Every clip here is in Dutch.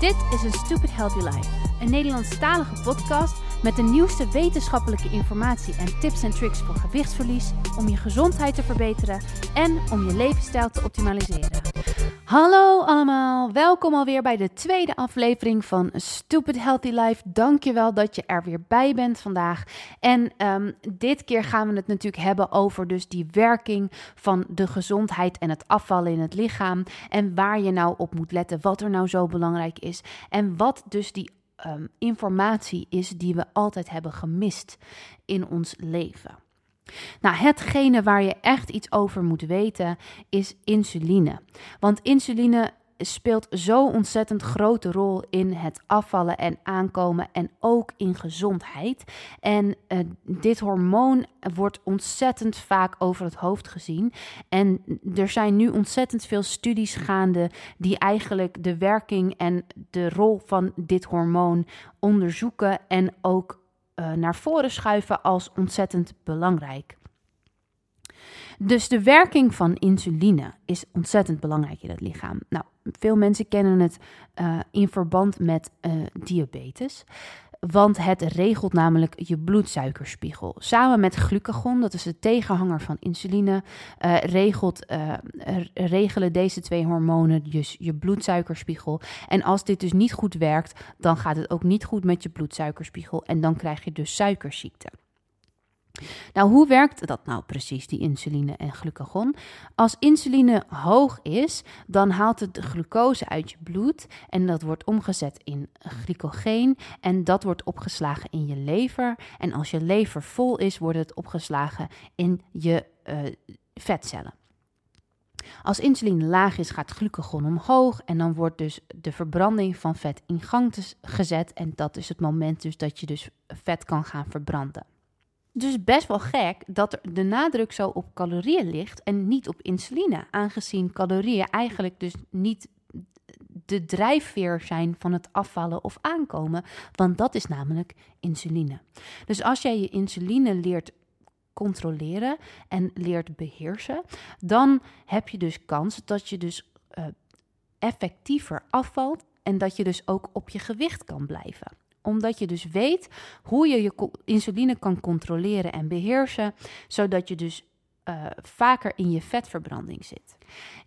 Dit is een Stupid Healthy Life, een Nederlandstalige podcast met de nieuwste wetenschappelijke informatie en tips en tricks voor gewichtsverlies, om je gezondheid te verbeteren en om je levensstijl te optimaliseren. Hallo allemaal, welkom alweer bij de tweede aflevering van Stupid Healthy Life. Dankjewel dat je er weer bij bent vandaag. En um, dit keer gaan we het natuurlijk hebben over dus die werking van de gezondheid en het afvallen in het lichaam. En waar je nou op moet letten, wat er nou zo belangrijk is. En wat dus die um, informatie is die we altijd hebben gemist in ons leven. Nou, hetgene waar je echt iets over moet weten is insuline. Want insuline speelt zo ontzettend grote rol in het afvallen en aankomen en ook in gezondheid. En uh, dit hormoon wordt ontzettend vaak over het hoofd gezien. En er zijn nu ontzettend veel studies gaande die eigenlijk de werking en de rol van dit hormoon onderzoeken en ook uh, naar voren schuiven als ontzettend belangrijk. Dus de werking van insuline is ontzettend belangrijk in het lichaam. Nou, veel mensen kennen het uh, in verband met uh, diabetes. Want het regelt namelijk je bloedsuikerspiegel. Samen met glucagon, dat is de tegenhanger van insuline, uh, regelt, regelen deze twee hormonen dus je bloedsuikerspiegel. En als dit dus niet goed werkt, dan gaat het ook niet goed met je bloedsuikerspiegel. En dan krijg je dus suikerziekte. Nou, hoe werkt dat nou precies, die insuline en glucagon? Als insuline hoog is, dan haalt het de glucose uit je bloed en dat wordt omgezet in glycogeen en dat wordt opgeslagen in je lever. En als je lever vol is, wordt het opgeslagen in je uh, vetcellen. Als insuline laag is, gaat glucagon omhoog en dan wordt dus de verbranding van vet in gang gezet en dat is het moment dus dat je dus vet kan gaan verbranden. Dus best wel gek dat er de nadruk zo op calorieën ligt en niet op insuline, aangezien calorieën eigenlijk dus niet de drijfveer zijn van het afvallen of aankomen, want dat is namelijk insuline. Dus als jij je insuline leert controleren en leert beheersen, dan heb je dus kans dat je dus uh, effectiever afvalt en dat je dus ook op je gewicht kan blijven omdat je dus weet hoe je je insuline kan controleren en beheersen, zodat je dus uh, vaker in je vetverbranding zit.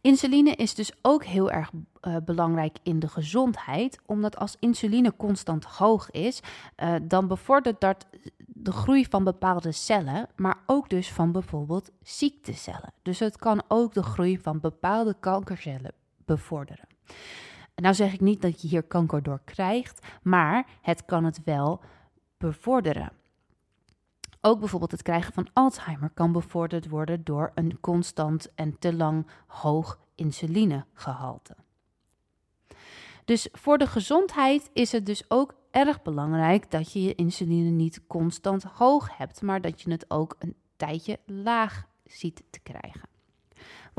Insuline is dus ook heel erg uh, belangrijk in de gezondheid, omdat als insuline constant hoog is, uh, dan bevordert dat de groei van bepaalde cellen, maar ook dus van bijvoorbeeld ziektecellen. Dus het kan ook de groei van bepaalde kankercellen bevorderen. Nou zeg ik niet dat je hier kanker door krijgt, maar het kan het wel bevorderen. Ook bijvoorbeeld het krijgen van Alzheimer kan bevorderd worden door een constant en te lang hoog insulinegehalte. Dus voor de gezondheid is het dus ook erg belangrijk dat je je insuline niet constant hoog hebt, maar dat je het ook een tijdje laag ziet te krijgen.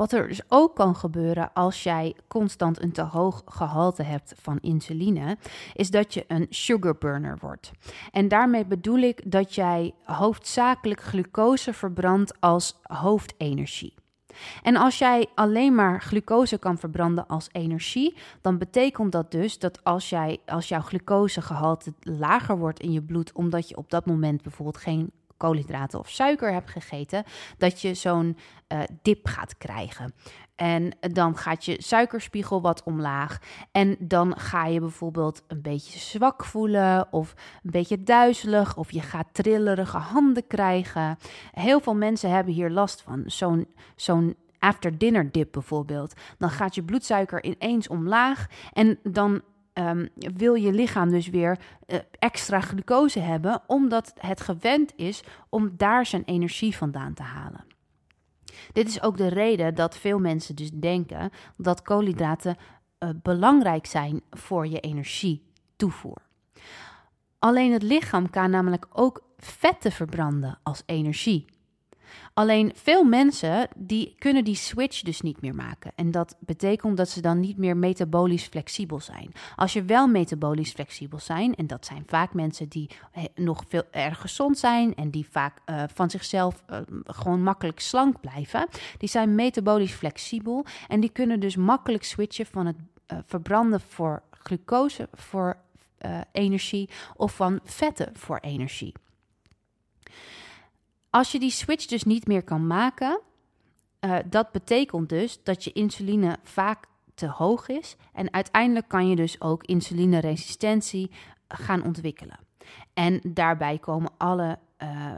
Wat er dus ook kan gebeuren als jij constant een te hoog gehalte hebt van insuline, is dat je een sugar burner wordt. En daarmee bedoel ik dat jij hoofdzakelijk glucose verbrandt als hoofdenergie. En als jij alleen maar glucose kan verbranden als energie, dan betekent dat dus dat als, jij, als jouw glucosegehalte lager wordt in je bloed, omdat je op dat moment bijvoorbeeld geen koolhydraten of suiker hebt gegeten, dat je zo'n uh, dip gaat krijgen. En dan gaat je suikerspiegel wat omlaag. En dan ga je bijvoorbeeld een beetje zwak voelen of een beetje duizelig of je gaat trillerige handen krijgen. Heel veel mensen hebben hier last van. Zo'n zo'n after dinner dip bijvoorbeeld. Dan gaat je bloedsuiker ineens omlaag en dan um, wil je lichaam dus weer uh, extra glucose hebben, omdat het gewend is om daar zijn energie vandaan te halen. Dit is ook de reden dat veel mensen dus denken dat koolhydraten uh, belangrijk zijn voor je energietoevoer. Alleen het lichaam kan namelijk ook vetten verbranden als energie. Alleen veel mensen die kunnen die switch dus niet meer maken. En dat betekent dat ze dan niet meer metabolisch flexibel zijn. Als je wel metabolisch flexibel zijn, en dat zijn vaak mensen die nog veel erg gezond zijn en die vaak uh, van zichzelf uh, gewoon makkelijk slank blijven, die zijn metabolisch flexibel en die kunnen dus makkelijk switchen van het verbranden voor glucose voor energie of van vetten voor energie. Als je die switch dus niet meer kan maken, uh, dat betekent dus dat je insuline vaak te hoog is. En uiteindelijk kan je dus ook insulineresistentie gaan ontwikkelen. En daarbij komen alle uh,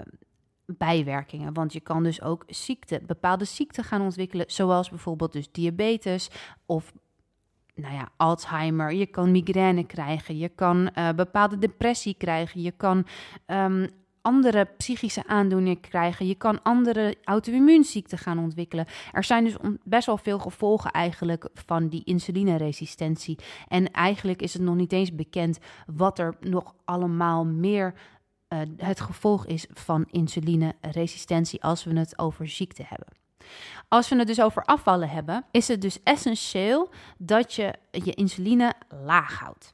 bijwerkingen. Want je kan dus ook ziekte, bepaalde ziekten gaan ontwikkelen, zoals bijvoorbeeld dus diabetes of nou ja, Alzheimer. Je kan migraine krijgen, je kan bepaalde depressie krijgen, je kan um, andere psychische aandoeningen krijgen. Je kan andere auto-immuunziekten gaan ontwikkelen. Er zijn dus best wel veel gevolgen eigenlijk van die insulineresistentie. En eigenlijk is het nog niet eens bekend wat er nog allemaal meer uh, het gevolg is van insulineresistentie als we het over ziekte hebben. Als we het dus over afvallen hebben, is het dus essentieel dat je je insuline laag houdt.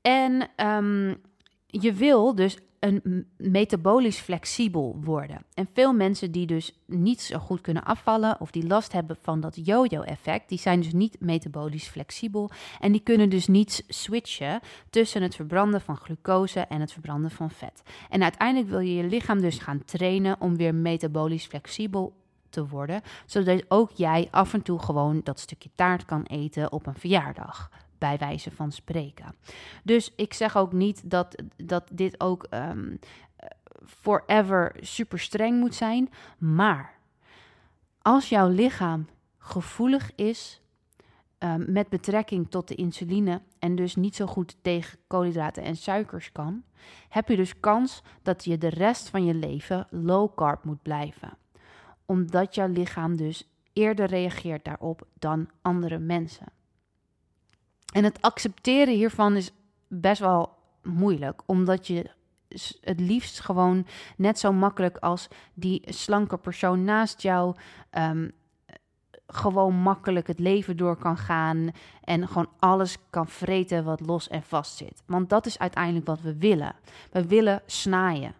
En um, je wil dus een metabolisch flexibel worden. En veel mensen die dus niet zo goed kunnen afvallen of die last hebben van dat yo-yo-effect, die zijn dus niet metabolisch flexibel en die kunnen dus niet switchen tussen het verbranden van glucose en het verbranden van vet. En uiteindelijk wil je je lichaam dus gaan trainen om weer metabolisch flexibel te worden, zodat ook jij af en toe gewoon dat stukje taart kan eten op een verjaardag bij wijze van spreken. Dus ik zeg ook niet dat, dat dit ook um, forever super streng moet zijn. Maar als jouw lichaam gevoelig is um, met betrekking tot de insuline en dus niet zo goed tegen koolhydraten en suikers kan, heb je dus kans dat je de rest van je leven low carb moet blijven. Omdat jouw lichaam dus eerder reageert daarop dan andere mensen. En het accepteren hiervan is best wel moeilijk, omdat je het liefst gewoon net zo makkelijk als die slanke persoon naast jou um, gewoon makkelijk het leven door kan gaan en gewoon alles kan vreten wat los en vast zit. Want dat is uiteindelijk wat we willen. We willen snaaien.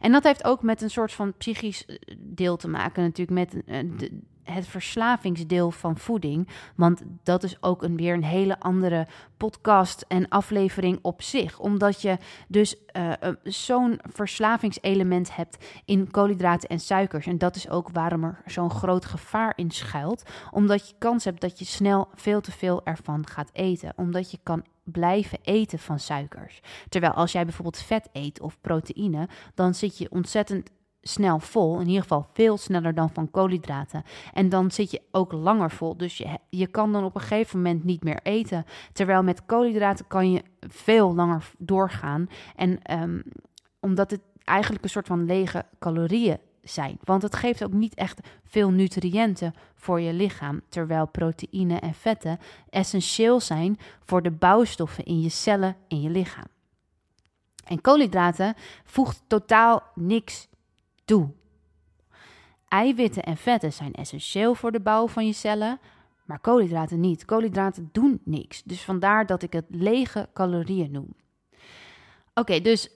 En dat heeft ook met een soort van psychisch eh, deel te maken, natuurlijk met eh, het verslavingsdeel van voeding. Want dat is ook een, weer een hele andere podcast en aflevering op zich. Omdat je dus uh, zo'n verslavingselement hebt in koolhydraten en suikers. En dat is ook waarom er zo'n groot gevaar in schuilt. Omdat je kans hebt dat je snel veel te veel ervan gaat eten. Omdat je kan blijven eten van suikers. Terwijl als jij bijvoorbeeld vet eet of proteïne, dan zit je ontzettend snel vol. In ieder geval veel sneller dan van koolhydraten. En dan zit je ook langer vol. Dus je, je kan dan op een gegeven moment niet meer eten. Terwijl met koolhydraten kan je veel langer doorgaan. En um, omdat het eigenlijk een soort van lege calorieën zijn. Want het geeft ook niet echt veel nutriënten voor je lichaam. Terwijl proteïne en vetten essentieel zijn voor de bouwstoffen in je cellen in je lichaam. En koolhydraten voegt totaal niks Eiwitten en vetten zijn essentieel voor de bouw van je cellen, maar koolhydraten niet. Koolhydraten doen niks. Dus vandaar dat ik het lege calorieën noem. Oké, dus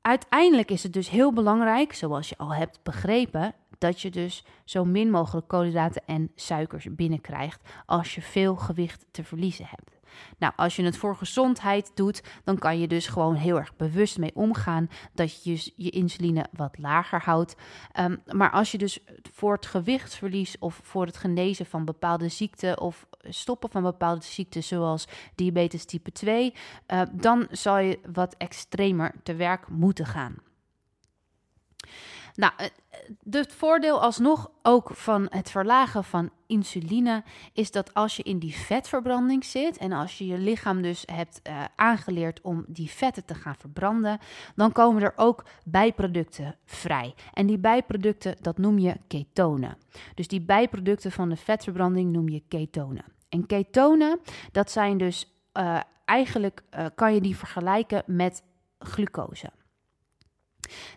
uiteindelijk is het dus heel belangrijk, zoals je al hebt begrepen, dat je dus zo min mogelijk koolhydraten en suikers binnenkrijgt als je veel gewicht te verliezen hebt. Nou, als je het voor gezondheid doet, dan kan je dus gewoon heel erg bewust mee omgaan dat je je, je insuline wat lager houdt. Um, maar als je dus voor het gewichtsverlies of voor het genezen van bepaalde ziekten of stoppen van bepaalde ziekten zoals diabetes type 2, uh, eh, dan zal je wat extremer te werk moeten gaan. Nou, het voordeel alsnog ook van het verlagen van insuline is dat als je in die vetverbranding zit en als je je lichaam dus hebt uh, aangeleerd om die vetten te gaan verbranden, dan komen er ook bijproducten vrij. En die bijproducten, dat noem je ketonen. Dus die bijproducten van de vetverbranding noem je ketonen. En ketonen, dat zijn dus uh, eigenlijk kan je die vergelijken met glucose.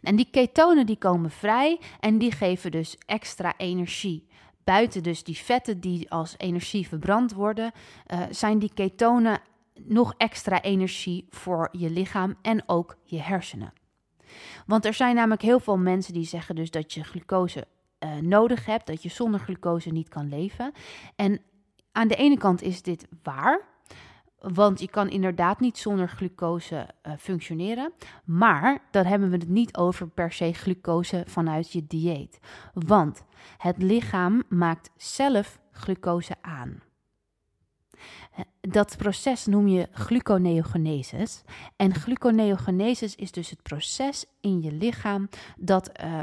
En die ketonen die komen vrij en die geven dus extra energie. Buiten dus die vetten die als energie verbrand worden, uh, zijn die ketonen nog extra energie voor je lichaam en ook je hersenen. Want er zijn namelijk heel veel mensen die zeggen dus dat je glucose uh, nodig hebt, dat je zonder glucose niet kan leven. En aan de ene kant is dit waar, Want je kan inderdaad niet zonder glucose uh, functioneren. Maar dan hebben we het niet over per se glucose vanuit je dieet. Want het lichaam maakt zelf glucose aan. Dat proces noem je gluconeogenesis. En gluconeogenesis is dus het proces in je lichaam dat uh,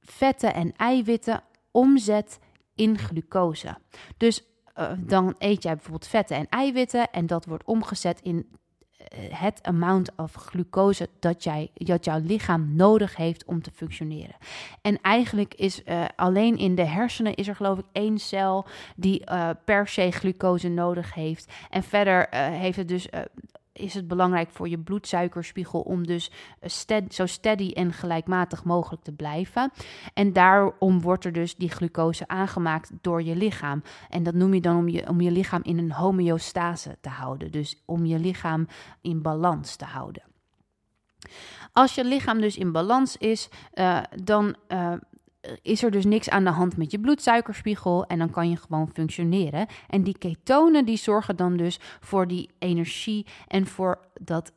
vetten en eiwitten omzet in glucose. Dus uh, dan eet jij bijvoorbeeld vetten en eiwitten en dat wordt omgezet in uh, het amount of glucose dat, jij, dat jouw lichaam nodig heeft om te functioneren. En eigenlijk is uh, alleen in de hersenen is er geloof ik één cel die per se glucose nodig heeft. En verder heeft het dus is het belangrijk voor je bloedsuikerspiegel om dus steady, zo steady en gelijkmatig mogelijk te blijven. En daarom wordt er dus die glucose aangemaakt door je lichaam. En dat noem je dan om je, om je lichaam in een homeostase te houden. Dus om je lichaam in balans te houden. Als je lichaam dus in balans is, uh, dan uh, is er dus niks aan de hand met je bloedsuikerspiegel en dan kan je gewoon functioneren. En die ketonen die zorgen dan dus voor die energie en voor dat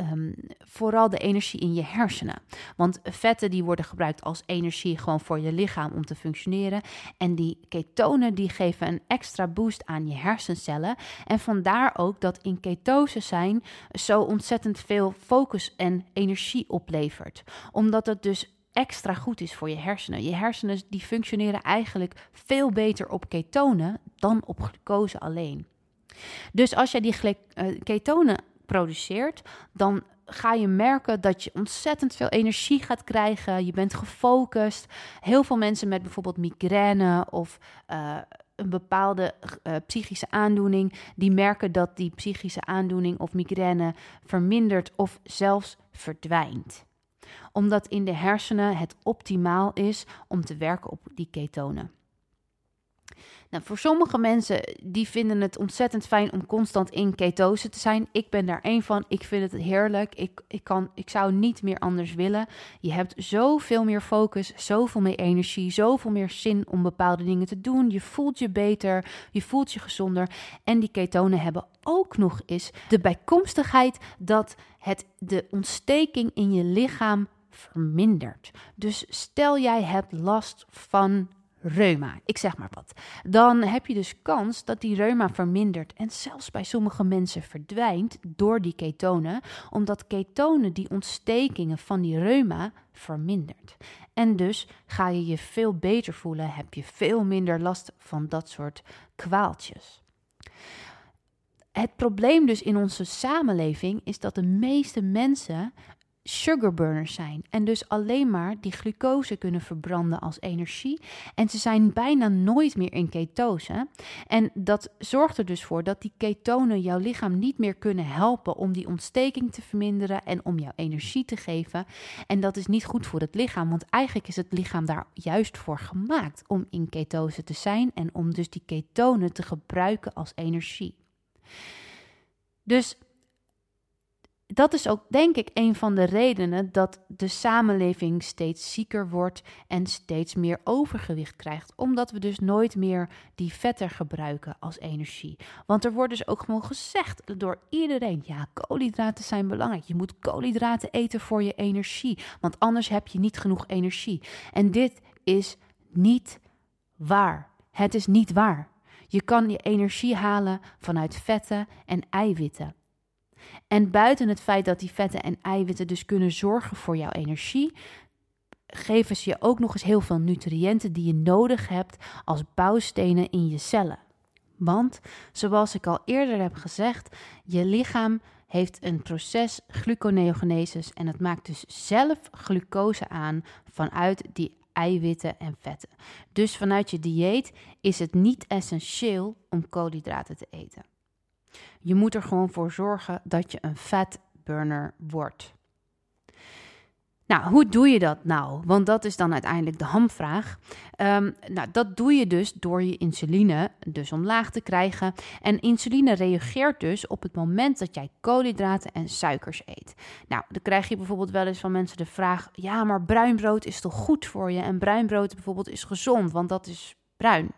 Um, vooral de energie in je hersenen. Want vetten die worden gebruikt als energie gewoon voor je lichaam om te functioneren. En die ketonen die geven een extra boost aan je hersencellen. En vandaar ook dat in ketose zijn zo ontzettend veel focus en energie oplevert. Omdat het dus extra goed is voor je hersenen. Je hersenen die functioneren eigenlijk veel beter op ketonen dan op glucose alleen. Dus als je die uh, ketonen produceert, dan ga je merken dat je ontzettend veel energie gaat krijgen. Je bent gefocust. Heel veel mensen met bijvoorbeeld migraine of uh, een bepaalde uh, psychische aandoening, die merken dat die psychische aandoening of migraine vermindert of zelfs verdwijnt omdat in de hersenen het optimaal is om te werken op die ketonen. Nou, voor sommige mensen die vinden het ontzettend fijn om constant in ketose te zijn. Ik ben daar één van. Ik vind het heerlijk. Ik, ik, kan, ik zou niet meer anders willen. Je hebt zoveel meer focus, zoveel meer energie, zoveel meer zin om bepaalde dingen te doen. Je voelt je beter, je voelt je gezonder. En die ketonen hebben ook nog eens de bijkomstigheid dat het de ontsteking in je lichaam vermindert. Dus stel jij hebt last van reuma, ik zeg maar wat, dan heb je dus kans dat die reuma vermindert en zelfs bij sommige mensen verdwijnt door die ketonen, omdat ketonen die ontstekingen van die reuma vermindert. En dus ga je je veel beter voelen, heb je veel minder last van dat soort kwaaltjes. Het probleem dus in onze samenleving is dat de meeste mensen sugarburners zijn en dus alleen maar die glucose kunnen verbranden als energie. En ze zijn bijna nooit meer in ketose. En dat zorgt er dus voor dat die ketonen jouw lichaam niet meer kunnen helpen om die ontsteking te verminderen en om jouw energie te geven. En dat is niet goed voor het lichaam, want eigenlijk is het lichaam daar juist voor gemaakt om in ketose te zijn en om dus die ketonen te gebruiken als energie. Dus dat is ook, denk ik, een van de redenen dat de samenleving steeds zieker wordt en steeds meer overgewicht krijgt. Omdat we dus nooit meer die vetten gebruiken als energie. Want er wordt dus ook gewoon gezegd door iedereen: ja, koolhydraten zijn belangrijk. Je moet koolhydraten eten voor je energie, want anders heb je niet genoeg energie. En dit is niet waar. Het is niet waar. Je kan je energie halen vanuit vetten en eiwitten. En buiten het feit dat die vetten en eiwitten dus kunnen zorgen voor jouw energie, geven ze je ook nog eens heel veel nutriënten die je nodig hebt als bouwstenen in je cellen. Want, zoals ik al eerder heb gezegd, je lichaam heeft een proces gluconeogenesis en het maakt dus zelf glucose aan vanuit die eiwitten en vetten. Dus vanuit je dieet is het niet essentieel om koolhydraten te eten. Je moet er gewoon voor zorgen dat je een fatburner wordt. Nou, hoe doe je dat nou? Want dat is dan uiteindelijk de hamvraag. Um, nou, dat doe je dus door je insuline dus omlaag te krijgen. En insuline reageert dus op het moment dat jij koolhydraten en suikers eet. Nou, dan krijg je bijvoorbeeld wel eens van mensen de vraag: ja, maar bruin brood is toch goed voor je? En bruin brood bijvoorbeeld is gezond, want dat is bruin.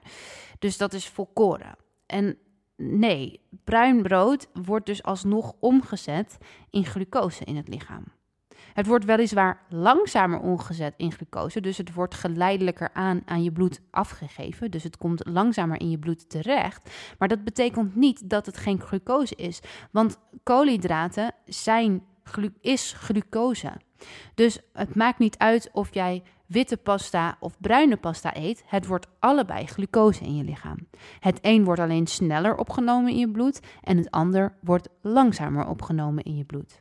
Dus dat is volkoren. En nee, bruin brood wordt dus alsnog omgezet in glucose in het lichaam. Het wordt weliswaar langzamer omgezet in glucose, dus het wordt geleidelijker aan aan je bloed afgegeven. Dus het komt langzamer in je bloed terecht. Maar dat betekent niet dat het geen glucose is, want koolhydraten zijn, is glucose. Dus het maakt niet uit of jij witte pasta of bruine pasta eet, het wordt allebei glucose in je lichaam. Het een wordt alleen sneller opgenomen in je bloed en het ander wordt langzamer opgenomen in je bloed.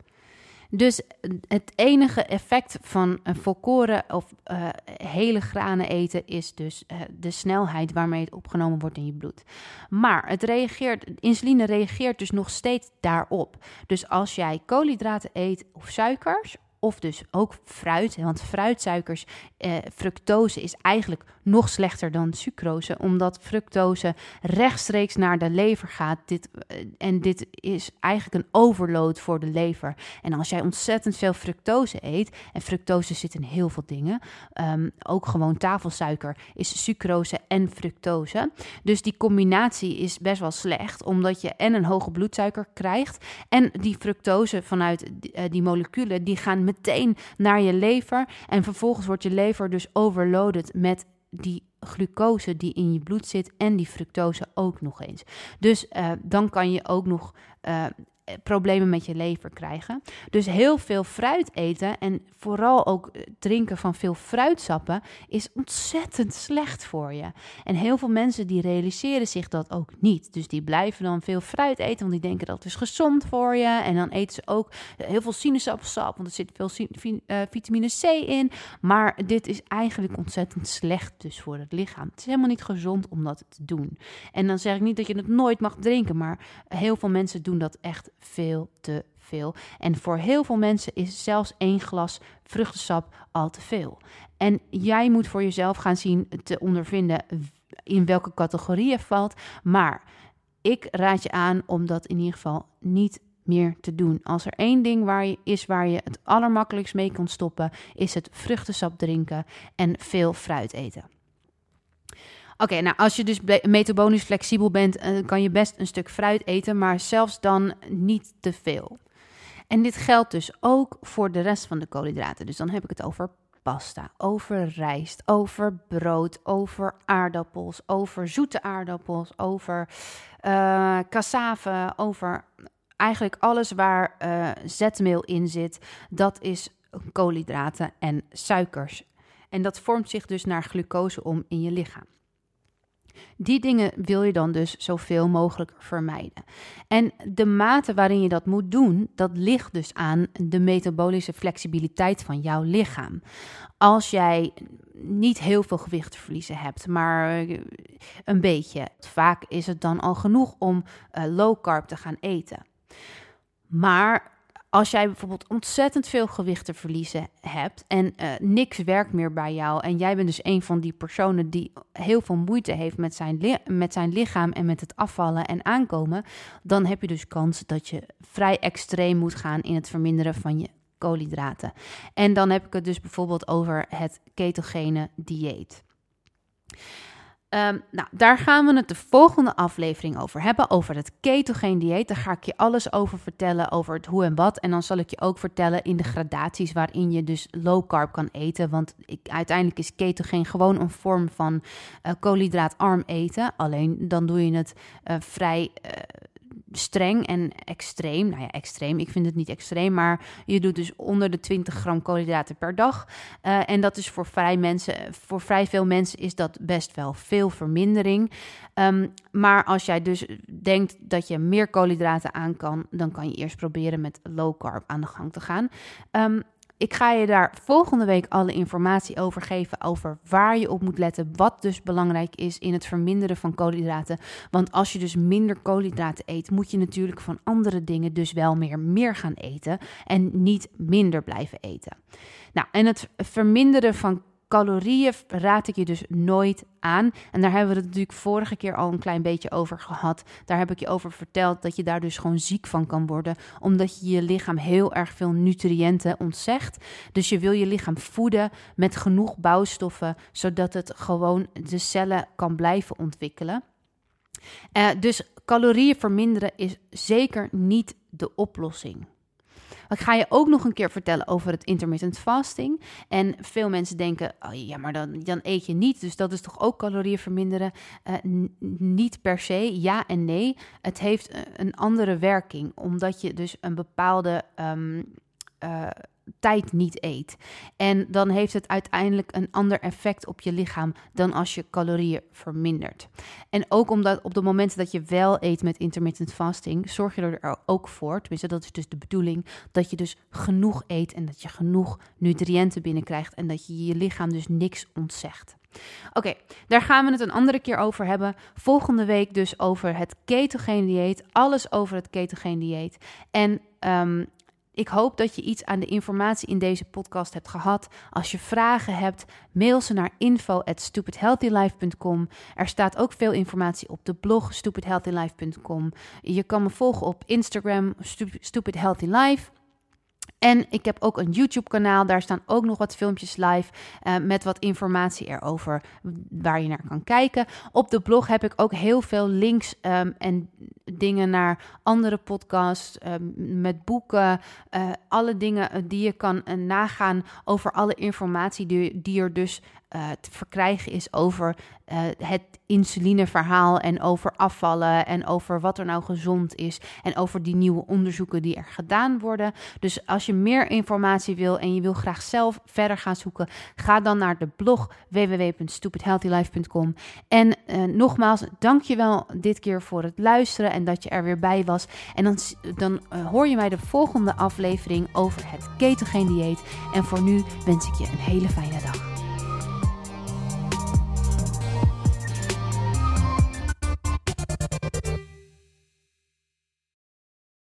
Dus het enige effect van een volkoren of uh, hele granen eten is dus uh, de snelheid waarmee het opgenomen wordt in je bloed. Maar het reageert, insuline reageert dus nog steeds daarop. Dus als jij koolhydraten eet of suikers of dus ook fruit. Want fruitsuikers, eh, fructose is eigenlijk nog slechter dan sucrose, omdat fructose rechtstreeks naar de lever gaat. Dit, eh, en dit is eigenlijk een overload voor de lever. En als jij ontzettend veel fructose eet, en fructose zit in heel veel dingen, um, ook gewoon tafelsuiker is sucrose en fructose. Dus die combinatie is best wel slecht, omdat je en een hoge bloedsuiker krijgt en die fructose vanuit die, uh, die moleculen, die gaan meteen naar je lever. En vervolgens wordt je lever dus overloaded met die glucose die in je bloed zit en die fructose ook nog eens. Dus uh, dan kan je ook nog eh, problemen met je lever krijgen. Dus heel veel fruit eten en vooral ook eh, drinken van veel fruitsappen is ontzettend slecht voor je. En heel veel mensen die realiseren zich dat ook niet. Dus die blijven dan veel fruit eten, want die denken dat is gezond voor je. En dan eten ze ook heel veel sinaasappelsap, want er zit veel uh, vitamine C in. Maar dit is eigenlijk ontzettend slecht dus voor het lichaam. Het is helemaal niet gezond om dat te doen. En dan zeg ik niet dat je het nooit mag drinken, maar heel veel mensen doen dat echt veel te veel. En voor heel veel mensen is zelfs één glas vruchtensap al te veel. En jij moet voor jezelf gaan zien te ondervinden in welke categorie je valt. Maar ik raad je aan om dat in ieder geval niet meer te doen. Als er één ding waar je, is waar je het allermakkelijkst mee kan stoppen, is het vruchtensap drinken en veel fruit eten. Oké, nou als je dus metabolisch flexibel bent, uh, kan je best een stuk fruit eten, maar zelfs dan niet te veel. En dit geldt dus ook voor de rest van de koolhydraten. Dus dan heb ik het over pasta, over rijst, over brood, over aardappels, over zoete aardappels, over uh, cassave, over eigenlijk alles waar uh, zetmeel in zit. Dat is koolhydraten en suikers. En dat vormt zich dus naar glucose om in je lichaam. Die dingen wil je dan dus zoveel mogelijk vermijden. En de mate waarin je dat moet doen, dat ligt dus aan de metabolische flexibiliteit van jouw lichaam. Als jij niet heel veel gewicht te verliezen hebt, maar eh, een beetje, vaak is het dan al genoeg om uh, low carb te gaan eten. Maar als jij bijvoorbeeld ontzettend veel gewicht te verliezen hebt en uh, niks werkt meer bij jou en jij bent dus een van die personen die heel veel moeite heeft met zijn, met zijn lichaam en met het afvallen en aankomen, dan heb je dus kans dat je vrij extreem moet gaan in het verminderen van je koolhydraten. En dan heb ik het dus bijvoorbeeld over het ketogene dieet. Um, nou, daar gaan we het de volgende aflevering over hebben, over het ketogeen dieet. Daar ga ik je alles over vertellen, over het hoe en wat. En dan zal ik je ook vertellen in de gradaties waarin je dus low carb kan eten. Want ik, uiteindelijk is ketogeen gewoon een vorm van uh, koolhydraatarm eten. Alleen dan doe je het uh, vrij... Uh, streng en extreem. Nou ja, extreem. Ik vind het niet extreem, maar je doet dus onder de 20 gram koolhydraten per dag. Uh, en dat is voor vrij mensen, voor vrij veel mensen is dat best wel veel vermindering. Um, maar als jij dus denkt dat je meer koolhydraten aan kan, dan kan je eerst proberen met low carb aan de gang te gaan. Um, ik ga je daar volgende week alle informatie over geven over waar je op moet letten, wat dus belangrijk is in het verminderen van koolhydraten. Want als je dus minder koolhydraten eet, moet je natuurlijk van andere dingen dus wel meer meer gaan eten en niet minder blijven eten. Nou, en het verminderen van calorieën raad ik je dus nooit aan. En daar hebben we het natuurlijk vorige keer al een klein beetje over gehad. Daar heb ik je over verteld dat je daar dus gewoon ziek van kan worden, omdat je je lichaam heel erg veel nutriënten ontzegt. Dus je wil je lichaam voeden met genoeg bouwstoffen, zodat het gewoon de cellen kan blijven ontwikkelen. Uh, dus calorieën verminderen is zeker niet de oplossing. Ik ga je ook nog een keer vertellen over het intermittent fasting. En veel mensen denken, oh ja, maar dan, dan eet je niet. Dus dat is toch ook calorieën verminderen? Uh, niet per se, ja en nee. Het heeft een andere werking, omdat je dus een bepaalde... Um, uh, tijd niet eet. En dan heeft het uiteindelijk een ander effect op je lichaam dan als je calorieën vermindert. En ook omdat op de momenten dat je wel eet met intermittent fasting, zorg je er ook voor, tenminste dat is dus de bedoeling, dat je dus genoeg eet en dat je genoeg nutriënten binnenkrijgt en dat je je lichaam dus niks ontzegt. Oké, daar gaan we het een andere keer over hebben. Volgende week dus over het ketogene dieet. Alles over het ketogene dieet. En um, ik hoop dat je iets aan de informatie in deze podcast hebt gehad. Als je vragen hebt, mail ze naar info@stupidhealthylife.com. Er staat ook veel informatie op de blog stupidhealthylife.com. Je kan me volgen op Instagram stupidhealthylife. En ik heb ook een YouTube-kanaal. Daar staan ook nog wat filmpjes live uh, met wat informatie erover waar je naar kan kijken. Op de blog heb ik ook heel veel links um, en dingen naar andere podcasts, um, met boeken, uh, alle dingen die je kan nagaan over alle informatie die, die er dus te verkrijgen is over uh, het insulineverhaal en over afvallen en over wat er nou gezond is en over die nieuwe onderzoeken die er gedaan worden. Dus als je meer informatie wil en je wil graag zelf verder gaan zoeken, ga dan naar de blog www.stupidhealthylife.com. En uh, nogmaals, dankjewel dit keer voor het luisteren en dat je er weer bij was. En dan, dan hoor je mij de volgende aflevering over het ketogeen dieet. En voor nu wens ik je een hele fijne dag.